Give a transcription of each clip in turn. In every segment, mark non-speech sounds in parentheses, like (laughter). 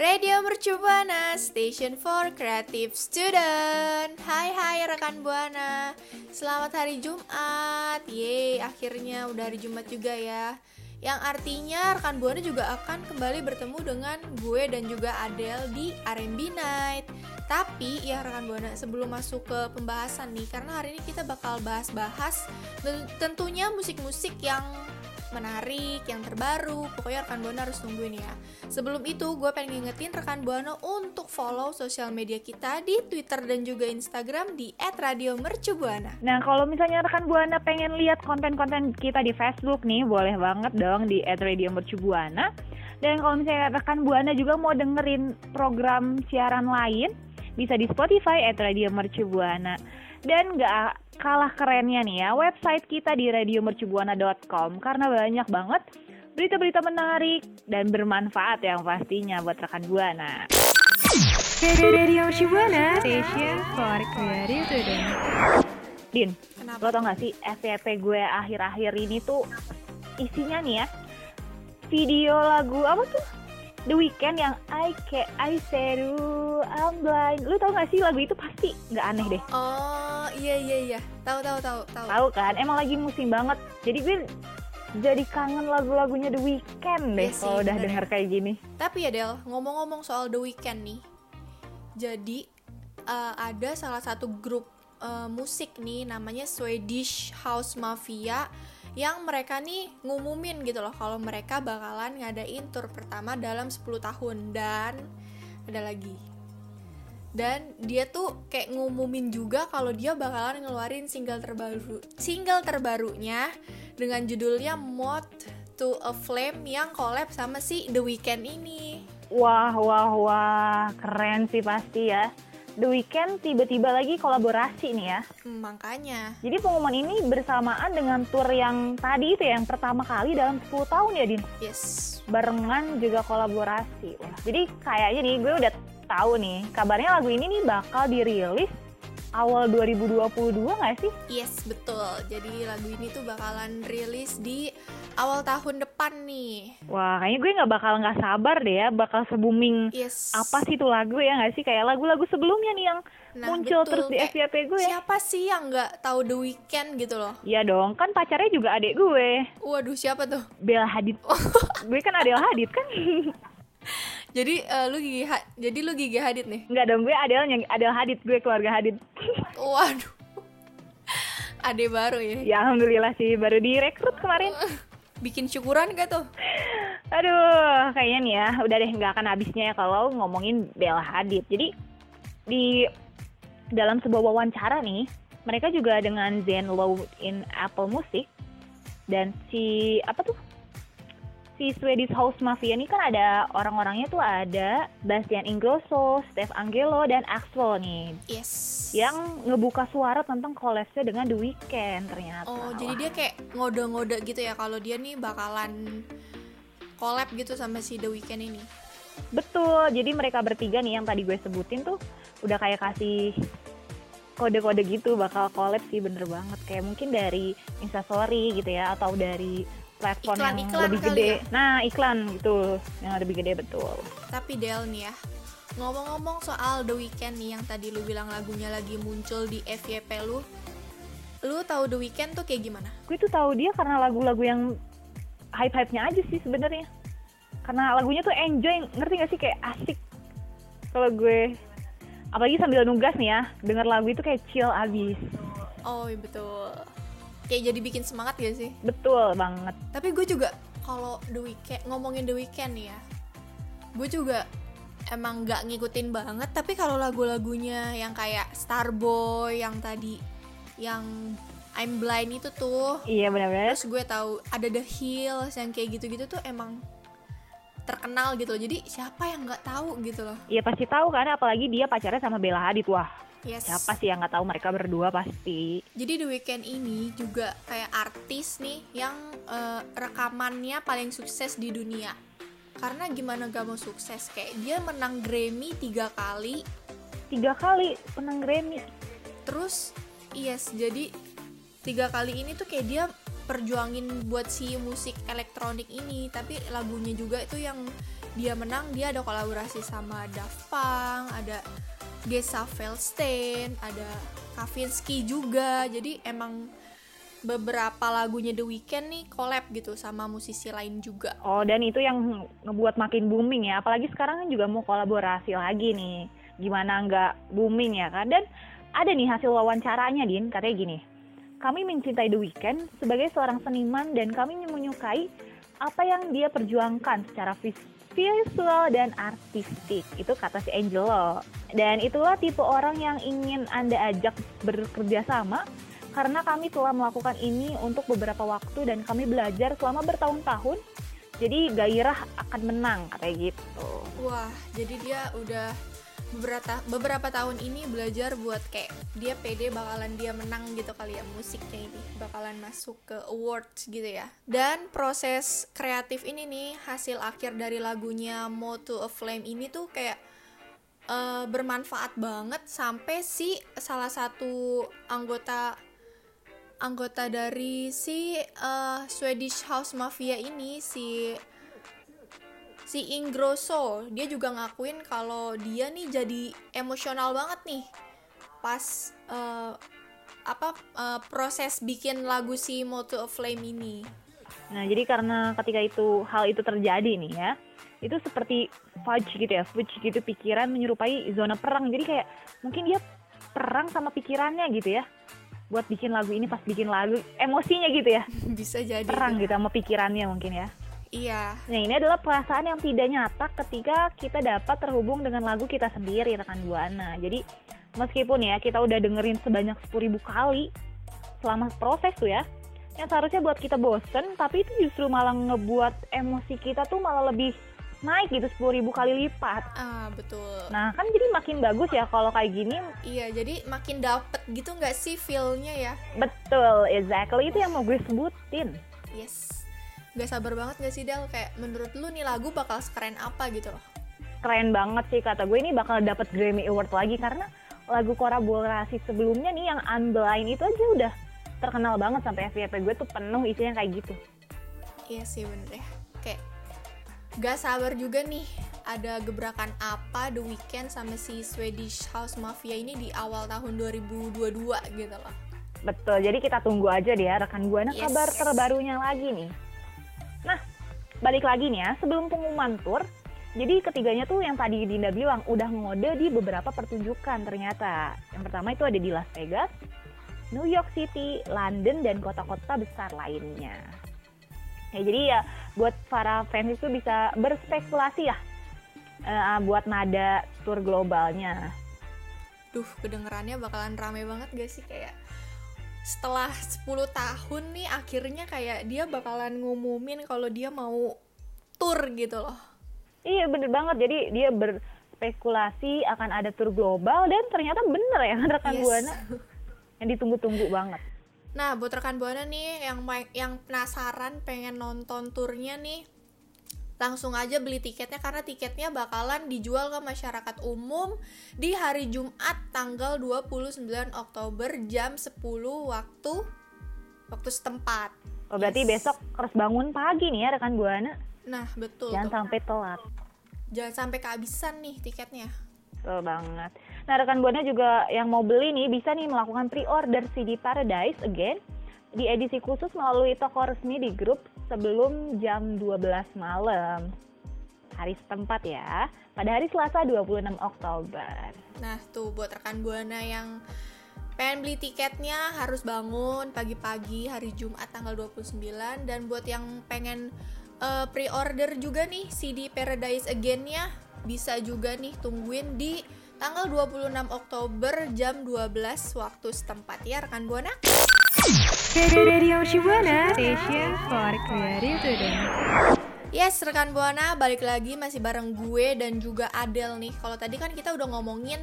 Radio Mercu Buana, Station for Creative Student. Hai hai rekan Buana. Selamat hari Jumat. Yeay, akhirnya udah hari Jumat juga ya. Yang artinya rekan Buana juga akan kembali bertemu dengan gue dan juga Adele di R&B Night. Tapi ya rekan Buana sebelum masuk ke pembahasan nih karena hari ini kita bakal bahas-bahas ten- tentunya musik-musik yang menarik, yang terbaru. Pokoknya rekan Buana harus tungguin ya. Sebelum itu, gue pengen ngingetin rekan Buana untuk follow sosial media kita di Twitter dan juga Instagram di @radiomercubuana. Nah, kalau misalnya rekan Buana pengen lihat konten-konten kita di Facebook nih, boleh banget dong di @radiomercubuana. Dan kalau misalnya rekan Buana juga mau dengerin program siaran lain, bisa di Spotify @radiomercubuana. Dan nggak kalah kerennya nih ya, website kita di radiomercubuana.com karena banyak banget berita-berita menarik dan bermanfaat yang pastinya buat rekan Buana. Radio Shibuana Station for Creative Student. Din, Kenapa? lo tau gak sih FYP gue akhir-akhir ini tuh isinya nih ya video lagu apa tuh The Weeknd yang I Can I Said I'm Blind. Lu tau gak sih lagu itu pasti nggak aneh deh. Oh, iya iya iya. Tahu tahu tahu tahu. Tahu kan? Emang lagi musim banget. Jadi gue jadi kangen lagu-lagunya The Weeknd deh Iya sih, kalau udah denger kayak gini. Tapi ya Del, ngomong-ngomong soal The Weeknd nih. Jadi eh, ada salah satu grup eh, musik nih namanya Swedish House Mafia yang mereka nih ngumumin gitu loh kalau mereka bakalan ngadain tour pertama dalam 10 tahun dan ada lagi. Dan dia tuh kayak ngumumin juga kalau dia bakalan ngeluarin single terbaru single terbarunya dengan judulnya Moth to a Flame yang collab sama si The Weeknd ini. Wah, wah, wah. Keren sih pasti ya. The Weeknd tiba-tiba lagi kolaborasi nih ya. Hmm, makanya. Jadi pengumuman ini bersamaan dengan tour yang tadi itu ya, yang pertama kali dalam 10 tahun ya, Din. Yes. Barengan juga kolaborasi. Wah, jadi kayaknya nih gue udah tahu nih, kabarnya lagu ini nih bakal dirilis awal 2022 nggak sih? Yes, betul. Jadi lagu ini tuh bakalan rilis di awal tahun depan nih. Wah, kayaknya gue nggak bakal nggak sabar deh ya, bakal se-booming Yes. apa sih tuh lagu ya nggak sih? Kayak lagu-lagu sebelumnya nih yang Nah, muncul betul. terus di FYP gue ya. Siapa sih yang nggak tahu The Weeknd gitu loh? Iya dong, kan pacarnya juga adik gue, Waduh, siapa tuh? Bella Hadid. (laughs) gue kan Adele Hadid kan? Jadi eh, lu gigi Ha- jadi lu gigi Hadid nih. Enggak dong, gue Adele Adele Hadid, gue keluarga Hadid. Waduh. Ade baru ya. ya alhamdulillah sih, baru direkrut kemarin. (laughs) Bikin syukuran gak tuh? Aduh, kayaknya nih ya, udah deh nggak akan habisnya ya kalau ngomongin Bella Hadid. Jadi di dalam sebuah wawancara nih, mereka juga dengan Zen Low in Apple Music dan si apa tuh? Si Swedish House Mafia ini kan ada orang-orangnya tuh ada Bastian Ingrosso, Steve Angelo dan Axwell nih Yes. yang ngebuka suara tentang collabnya dengan The Weeknd ternyata. Oh, Wah. jadi dia kayak ngode-ngode gitu ya kalau dia nih bakalan collab gitu sama si The Weeknd ini. Betul, jadi mereka bertiga nih yang tadi gue sebutin tuh udah kayak kasih kode-kode gitu bakal collab sih bener banget kayak mungkin dari instastory gitu ya atau dari platform yang Iklan-iklan lebih gede. ya? Nah iklan gitu yang lebih gede betul. Tapi Del nih ya, ngomong-ngomong soal The Weeknd nih yang tadi lu bilang lagunya lagi muncul di FYP lu, lu tahu The Weeknd tuh kayak gimana? Gue tuh tahu dia karena lagu-lagu yang hype-hype-nya aja sih sebenarnya. Karena lagunya tuh enjoy, ngerti gak sih kayak asik. Kalau gue apalagi sambil nugas nih ya, denger lagu itu kayak chill abis. Oh iya betul. Kayak jadi bikin semangat gak sih? Betul banget. Tapi gue juga kalau The Weeknd ngomongin The Weeknd nih ya, gue juga emang nggak ngikutin banget. Tapi kalau lagu-lagunya yang kayak Starboy yang tadi, yang I'm Blind itu tuh, Iya benar-benar. terus gue tahu ada The Hills yang kayak gitu-gitu tuh emang terkenal gitu loh. Jadi siapa yang nggak tahu gitu loh. Iya pasti tahu kan, apalagi dia pacarnya sama Bella Hadid. Wah, Yes. siapa sih yang nggak tahu mereka berdua pasti. Jadi The Weeknd ini juga kayak artis nih yang eh, rekamannya paling sukses di dunia. Karena gimana gak mau sukses kayak dia menang Grammy tiga kali. Tiga kali menang Grammy. Terus yes jadi tiga kali ini tuh kayak dia perjuangin buat si musik elektronik ini. Tapi lagunya juga itu yang dia menang dia ada kolaborasi sama Daft Punk, ada Gesa Feldstein, ada Kavinsky juga. Jadi emang beberapa lagunya The Weeknd nih collab gitu sama musisi lain juga. Oh, dan itu yang ngebuat makin booming ya. Apalagi sekarang kan juga mau kolaborasi lagi nih. Gimana nggak booming ya kan? Dan ada nih hasil wawancaranya, Din. Katanya gini, kami mencintai The Weeknd sebagai seorang seniman dan kami menyukai apa yang dia perjuangkan secara vis- visual dan artistik. Itu kata si Angelo. Dan itulah tipe orang yang ingin Anda ajak bekerja sama karena kami telah melakukan ini untuk beberapa waktu dan kami belajar selama bertahun-tahun. Jadi gairah akan menang katanya gitu. Wah, jadi dia udah beberapa beberapa tahun ini belajar buat kayak dia pede bakalan dia menang gitu kali ya musiknya ini bakalan masuk ke awards gitu ya. Dan proses kreatif ini nih hasil akhir dari lagunya Mo to a Flame ini tuh kayak eh, bermanfaat banget sampai si salah satu anggota anggota dari si eh, Swedish House Mafia ini si si Ingrosso dia juga ngakuin kalau dia nih jadi emosional banget nih pas eh, apa eh, proses bikin lagu si Moto of Flame ini Nah, jadi karena ketika itu hal itu terjadi nih ya, itu seperti fudge gitu ya, fudge gitu pikiran menyerupai zona perang. Jadi kayak mungkin dia perang sama pikirannya gitu ya. Buat bikin lagu ini pas bikin lagu emosinya gitu ya. (laughs) bisa jadi Perang gitu sama pikirannya mungkin ya. Iya Nah, ini adalah perasaan yang tidak nyata ketika kita dapat terhubung dengan lagu kita sendiri rekan Buana. Jadi meskipun ya kita udah dengerin sebanyak 10.000 kali selama proses tuh ya, yang seharusnya buat kita bosen, tapi itu justru malah ngebuat emosi kita tuh malah lebih naik gitu 10.000 kali lipat. ah betul Nah kan jadi makin bagus ya kalau kayak gini. iya jadi makin dapet gitu nggak sih feelnya ya Betul, exactly itu yang mau gue sebutin. yes nggak sabar banget nggak sih Del? Kayak menurut lu nih lagu bakal sekeren apa gitu loh? Keren banget sih kata gue. Ini bakal dapat Grammy Award lagi karena lagu kolaborasi sebelumnya nih yang Unblind itu aja udah terkenal banget sampai FYP gue tuh penuh isinya kayak gitu. Iya sih bener ya. Kayak Gak sabar juga nih Ada gebrakan apa The Weeknd sama si Swedish House Mafia ini di awal tahun 2022 gitu loh. Betul, jadi kita tunggu aja deh ya rekan Buana Yes. kabar terbarunya lagi nih. Balik lagi nih ya, sebelum pengumuman tour, jadi ketiganya tuh yang tadi Dinda bilang udah ngode di beberapa pertunjukan ternyata. Yang pertama itu ada di Las Vegas, New York City, London, dan kota-kota besar lainnya. Ya, jadi ya buat para fans itu bisa berspekulasi ya eh, buat nada tour globalnya. Duh kedengerannya bakalan rame banget gak sih Kayak setelah 10 tahun nih akhirnya kayak dia bakalan ngumumin kalau dia mau tour gitu loh Iya bener banget. Jadi dia berspekulasi akan ada tour global dan ternyata bener ya rekan Yes. buana yang ditunggu-tunggu banget. Nah, buat rekan Buana nih yang yang penasaran pengen nonton turnya nih, langsung aja beli tiketnya karena tiketnya bakalan dijual ke masyarakat umum di hari Jumat tanggal 29 Oktober jam 10 waktu waktu setempat. Oh, berarti Yes. besok harus bangun pagi nih ya rekan buana. Nah, betul. Jangan tuh. sampai telat. Jangan sampai kehabisan nih tiketnya. Betul banget. Nah rekan buana juga yang mau beli nih bisa nih melakukan pre-order CD Paradise Again di edisi khusus melalui toko resmi di grup sebelum jam 12 malam. Hari setempat ya, pada hari Selasa 26 Oktober. Nah, tuh buat rekan Buana yang pengen beli tiketnya harus bangun pagi-pagi hari Jumat tanggal 29 dan buat yang pengen eh, pre-order juga nih CD Paradise Again-nya bisa juga nih tungguin di tanggal 26 Oktober jam 12 waktu setempat ya rekan Buana. Yes, rekan Buana balik lagi masih bareng gue dan juga Adel nih. Kalau tadi kan kita udah ngomongin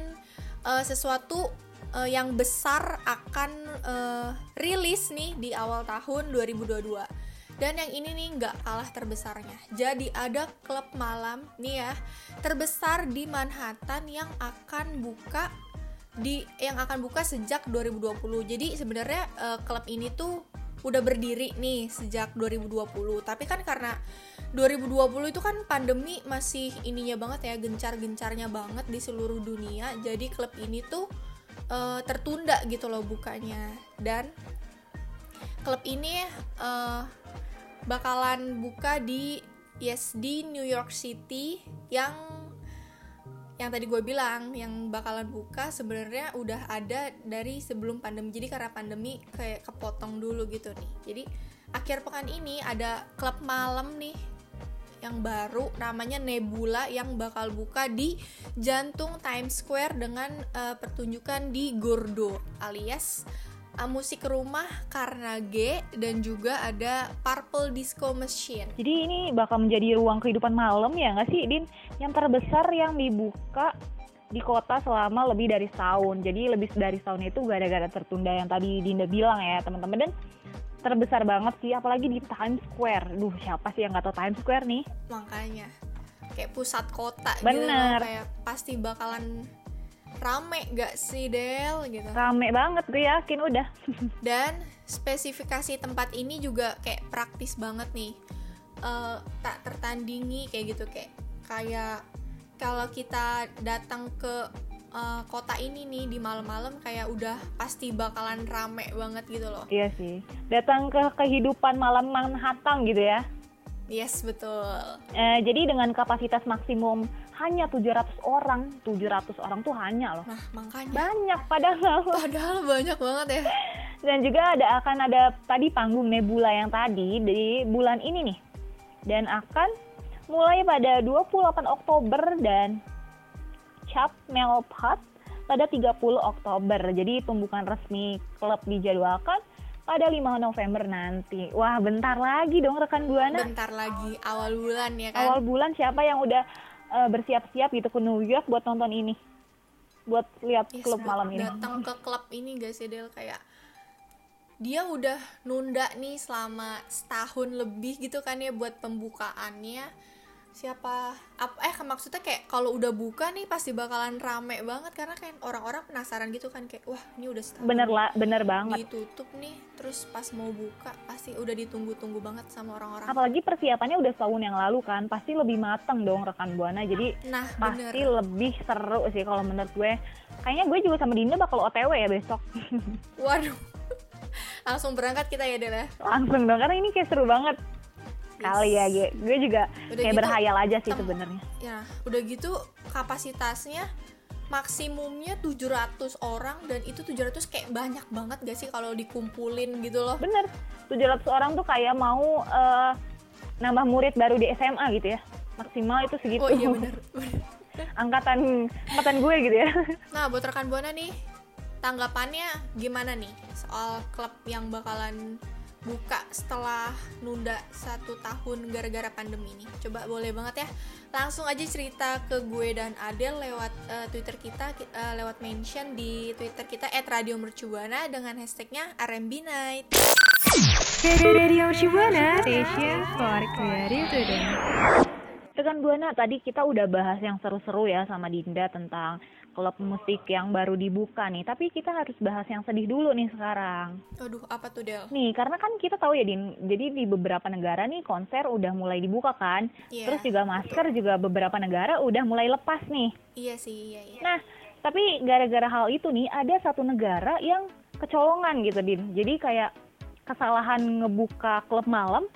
uh, sesuatu uh, yang besar akan uh, rilis nih di awal tahun 2022. Dan yang ini nih nggak kalah terbesarnya. Jadi ada klub malam nih ya terbesar di Manhattan yang akan buka di yang akan buka sejak 2020. Jadi sebenarnya uh, klub ini tuh udah berdiri nih sejak 2020. Tapi kan karena 2020 itu kan pandemi masih ininya banget ya gencar-gencarnya banget di seluruh dunia jadi klub ini tuh uh, tertunda gitu loh bukanya dan klub ini uh, bakalan buka di yes di New York City yang yang tadi gue bilang yang bakalan buka sebenarnya udah ada dari sebelum pandemi. Jadi karena pandemi kayak kepotong dulu gitu nih. Jadi akhir pekan ini ada klub malam nih yang baru namanya Nebula yang bakal buka di jantung Times Square dengan uh, pertunjukan di Gordo alias uh, musik rumah Carnegie dan juga ada Purple Disco Machine. Jadi ini bakal menjadi ruang kehidupan malam ya nggak sih Din? Yang terbesar yang dibuka di kota selama lebih dari setahun. Jadi lebih dari setahun itu gara-gara tertunda yang tadi Dinda bilang ya teman-teman dan terbesar banget sih apalagi di Times Square duh siapa sih yang nggak tahu Times Square nih makanya kayak pusat kota bener gitu kayak pasti bakalan rame gak sih Del gitu rame banget gue yakin udah (laughs) dan spesifikasi tempat ini juga kayak praktis banget nih uh, tak tertandingi kayak gitu kayak kayak kalau kita datang ke uh, kota ini nih di malam-malam kayak udah pasti bakalan rame banget gitu loh. Iya sih. Datang ke kehidupan malam Manhattan gitu ya. Yes, betul. Eh, jadi dengan kapasitas maksimum hanya 700 orang, 700 orang tuh hanya loh. Nah, makanya. Banyak padahal. Padahal banyak banget ya. Dan juga ada akan ada tadi panggung Nebula yang tadi di bulan ini nih. Dan akan mulai pada 28 Oktober dan Cap Melpat pada 30 Oktober. Jadi pembukaan resmi klub dijadwalkan pada 5 November nanti. Wah, bentar lagi dong rekan Buana. Bentar lagi awal bulan ya kan. Awal bulan siapa yang udah uh, bersiap-siap gitu ke New York buat nonton ini? Buat lihat yes, klub malam ini. Datang ke klub ini guys ya Del kayak dia udah nunda nih selama setahun lebih gitu kan ya buat pembukaannya siapa apa eh maksudnya kayak kalau udah buka nih pasti bakalan rame banget karena kayak orang-orang penasaran gitu kan kayak wah ini udah setahun bener lah bener banget. ditutup nih terus pas mau buka pasti udah ditunggu-tunggu banget sama orang-orang. Apalagi persiapannya udah setahun yang lalu kan pasti lebih mateng dong rekan buana jadi nah pasti bener. lebih seru sih kalau menurut gue. Kayaknya gue juga sama Dinda bakal OTW ya besok. (laughs) Waduh. (laughs) Langsung berangkat kita ya Dela langsung dong karena ini kayak seru banget kali ya gue juga udah kayak gitu, berhayal aja sih sebenarnya. ya udah gitu kapasitasnya maksimumnya 700 orang dan itu 700 kayak banyak banget gak sih kalau dikumpulin gitu loh? Bener 700 orang tuh kayak mau uh, nambah murid baru di SMA gitu ya. Maksimal itu segitu. Oh iya bener, (laughs) angkatan angkatan gue gitu ya. (laughs) Nah buat rekan buana nih tanggapannya gimana nih soal klub yang bakalan buka setelah nunda satu tahun gara-gara pandemi ini coba boleh banget ya langsung aja cerita ke gue dan Adel lewat uh, Twitter kita uh, lewat mention di Twitter kita @radiomercubuana dengan hashtagnya RMB Night. Radio Mercubuana, station for creative today. Rekan Buana, tadi kita udah bahas yang seru-seru ya sama Dinda tentang klub musik yang baru dibuka nih. Tapi kita harus bahas yang sedih dulu nih sekarang. Aduh, apa tuh Del? Nih, karena kan kita tahu ya Din, jadi di beberapa negara nih konser udah mulai dibuka kan. Yeah. Terus juga masker juga beberapa negara udah mulai lepas nih. Iya sih, iya iya. Nah, tapi gara-gara hal itu nih ada satu negara yang kecolongan gitu Din. Jadi kayak kesalahan ngebuka klub malam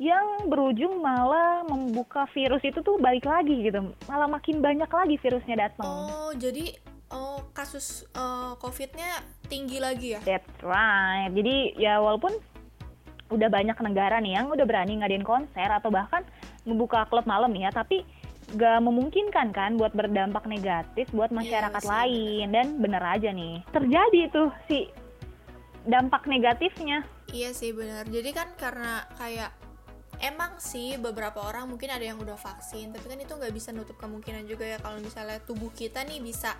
yang berujung malah membuka virus itu tuh balik lagi gitu. Malah makin banyak lagi virusnya datang. Oh jadi oh kasus uh, covidnya tinggi lagi ya? That's right. Jadi ya walaupun udah banyak negara nih yang udah berani ngadain konser atau bahkan membuka klub malam ya tapi gak memungkinkan kan buat berdampak negatif buat masyarakat yeah, lain. dan bener aja nih terjadi tuh si dampak negatifnya. Iya sih bener. Jadi kan karena kayak emang sih beberapa orang mungkin ada yang udah vaksin tapi kan itu nggak bisa nutup kemungkinan juga ya kalau misalnya tubuh kita nih bisa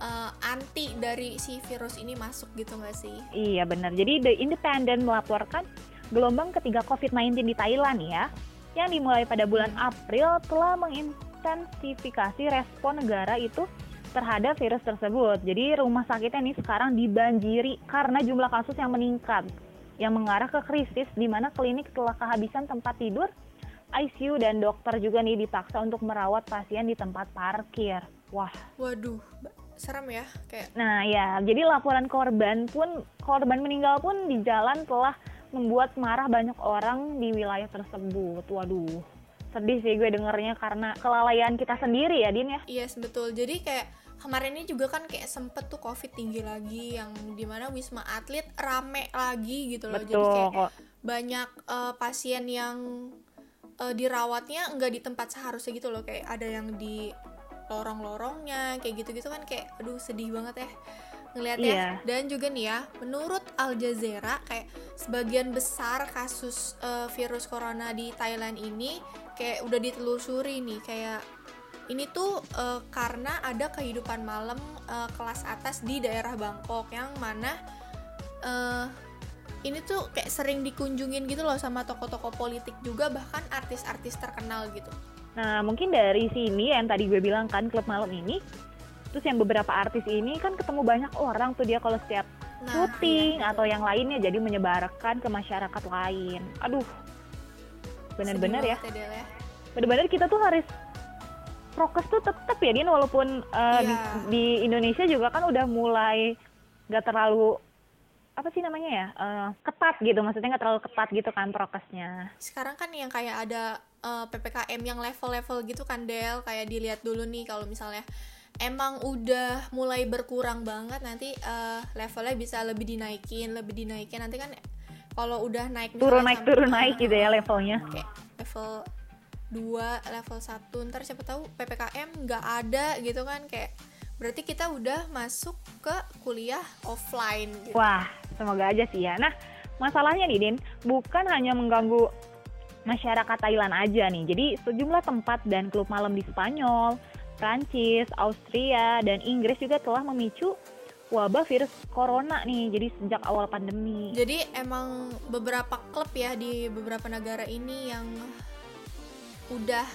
uh, anti dari si virus ini masuk gitu nggak sih Iya benar. Jadi The Independent melaporkan gelombang ketiga COVID-19 di Thailand ya, yang dimulai pada bulan April telah mengintensifikasi respon negara itu terhadap virus tersebut. Jadi rumah sakitnya ini sekarang dibanjiri karena jumlah kasus yang meningkat, yang mengarah ke krisis di mana klinik telah kehabisan tempat tidur, ICU dan dokter juga nih dipaksa untuk merawat pasien di tempat parkir. Wah, waduh serem ya kayak Nah ya, jadi laporan korban pun korban meninggal pun di jalan telah membuat marah banyak orang di wilayah tersebut. Waduh, sedih sih gue dengernya karena kelalaian kita sendiri ya, Din ya. Yes betul. Jadi kayak kemarin ini juga kan kayak sempet tuh covid tinggi lagi yang di mana wisma atlet rame lagi gitu loh. Jadi Betul kayak kok. banyak eh, pasien yang eh, dirawatnya nggak di tempat seharusnya gitu loh. Kayak ada yang di lorong-lorongnya kayak gitu-gitu kan kayak aduh sedih banget ya ngelihatnya. Iya. Dan juga nih ya, menurut Al Jazeera kayak sebagian besar kasus eh, virus corona di Thailand ini kayak udah ditelusuri nih kayak ini tuh eh, karena ada kehidupan malam eh, kelas atas di daerah Bangkok yang mana eh, ini tuh kayak sering dikunjungin gitu loh sama tokoh-tokoh politik juga bahkan artis-artis terkenal gitu. Nah, mungkin dari sini yang tadi gue bilang kan klub malam ini, terus yang beberapa artis ini kan ketemu banyak orang tuh dia kalau setiap Nah, syuting iya, atau yang lainnya jadi menyebarkan ke masyarakat lain. Aduh, bener-bener sedih ya. ya. bener-bener kita tuh harus prokes tuh tetap ya Din walaupun uh, di, Iya. di Indonesia juga kan udah mulai gak terlalu apa sih namanya ya eh, ketat gitu maksudnya nggak terlalu ketat gitu kan prokesnya sekarang kan yang kayak ada eh, ppkm yang level-level gitu kan Del kayak dilihat dulu nih kalau misalnya emang udah mulai berkurang banget nanti eh, levelnya bisa lebih dinaikin lebih dinaikin. Nanti kan kalau udah naik turun naik turun naik gitu ya levelnya. Kayak level 2, level 1 ntar siapa tahu PPKM nggak ada gitu kan kayak berarti kita udah masuk ke kuliah offline gitu. wah semoga aja sih ya. Nah masalahnya nih Din bukan hanya mengganggu masyarakat Thailand aja nih. Jadi sejumlah tempat dan klub malam di Spanyol Prancis, Austria, dan Inggris juga telah memicu wabah virus corona nih. Jadi sejak awal pandemi. Jadi emang beberapa klub ya di beberapa negara ini yang udah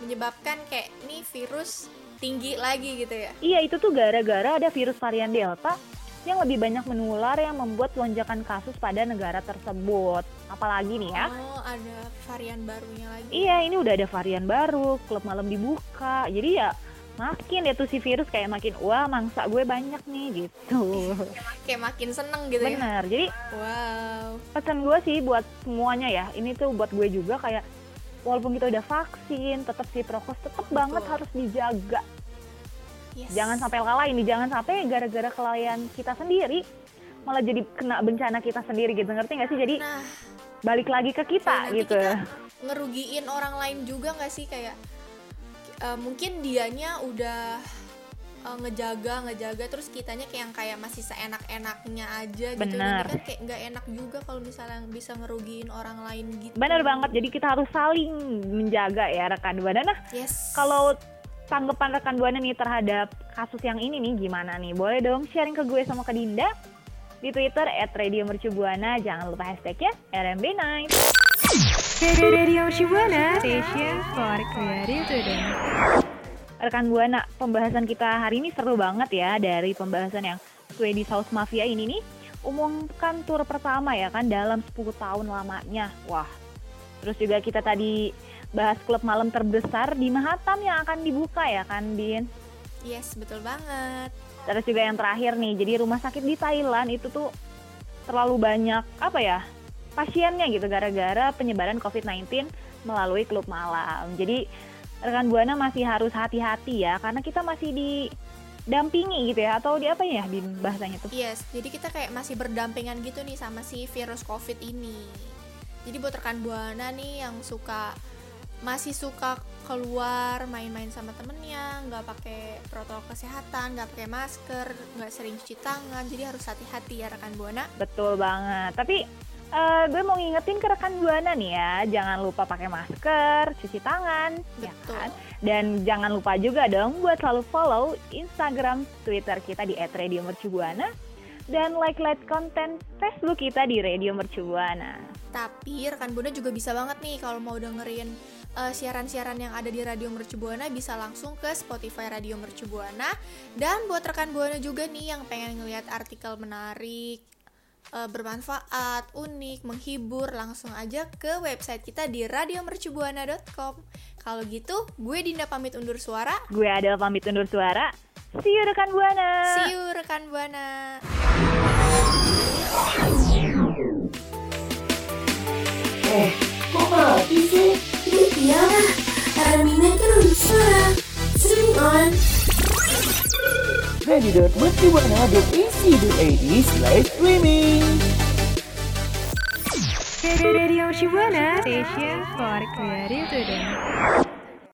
menyebabkan kayak nih virus tinggi lagi gitu ya. Iya, itu tuh gara-gara ada virus varian Delta yang lebih banyak menular yang membuat lonjakan kasus pada negara tersebut. Apalagi nih ya. Oh, ada varian barunya lagi. Iya, ini udah ada varian baru, klub malam dibuka. Jadi ya makin ya tuh si virus kayak makin wah mangsa gue banyak nih gitu. Kayak makin seneng gitu ya. Bener. Jadi Wow. pesan gue sih buat semuanya ya ini tuh buat gue juga kayak walaupun kita udah vaksin tetap si prokes tetap banget harus dijaga Yes. jangan sampai kalah ini jangan sampai gara-gara kelalaian kita sendiri malah jadi kena bencana kita sendiri gitu. Ngerti nggak sih? Jadi Nah, balik lagi ke kita gitu. kita ngerugiin orang lain juga nggak sih? Kayak eh, mungkin dianya udah eh, ngejaga ngejaga terus kitanya kayak yang kayak masih seenak-enaknya aja gitu. Kan kayak nggak enak juga kalau misalnya bisa ngerugiin orang lain gitu. Bener banget. Jadi kita harus saling menjaga ya rekan buana nah yes. Kalau tanggapan rekan buana nih terhadap kasus yang ini nih gimana nih? Boleh dong sharing ke gue sama ke Dinda di Twitter at Radio Mercubuana jangan lupa hashtagnya RMB Night. Radio Shibuana Station for Creative Today. rekan buana pembahasan kita hari ini seru banget ya dari pembahasan yang Swedish House Mafia ini nih. Umumkan tur pertama ya kan dalam 10 tahun lamanya. Wah. Terus juga kita tadi bahas klub malam terbesar di Mahatam yang akan dibuka ya kan Din? Yes betul banget. Terus juga yang terakhir nih jadi rumah sakit di Thailand itu tuh terlalu banyak apa ya pasiennya gitu gara-gara penyebaran COVID-19 melalui klub malam. Jadi rekan buana masih harus hati-hati ya karena kita masih didampingi gitu ya atau di apa ya di bahasanya tuh? Yes jadi kita kayak masih berdampingan gitu nih sama si virus covid ini. Jadi buat rekan buana nih yang suka masih suka keluar main-main sama temennya nggak pakai protokol kesehatan nggak pakai masker nggak sering cuci tangan jadi harus hati-hati ya rekan buana betul banget tapi eh, gue mau ngingetin ke rekan buana nih ya, jangan lupa pakai masker, cuci tangan, ya Betul. kan? Dan jangan lupa juga dong buat selalu follow Instagram, Twitter kita di @radiomercubuana dan like-like konten Facebook kita di Radio Mercubuana. Tapi rekan Buana juga bisa banget nih kalau mau dengerin eh, siaran-siaran yang ada di Radio Mercu Buana bisa langsung ke Spotify Radio Mercu Buana. Dan buat rekan Buana juga nih yang pengen ngeliat artikel menarik, eh, bermanfaat, unik, menghibur, langsung aja ke website kita di radiomercubuana.com. Kalau gitu, gue Dinda pamit undur suara. Gue adalah pamit undur suara. See you rekan buana. See you rekan Buana. Eh, kok mati sih? Iyalah, Armina kan udah suara. Swing on. radio.mercubuana.ac.id slash streaming. Radio Shibuana Station for Creative Today.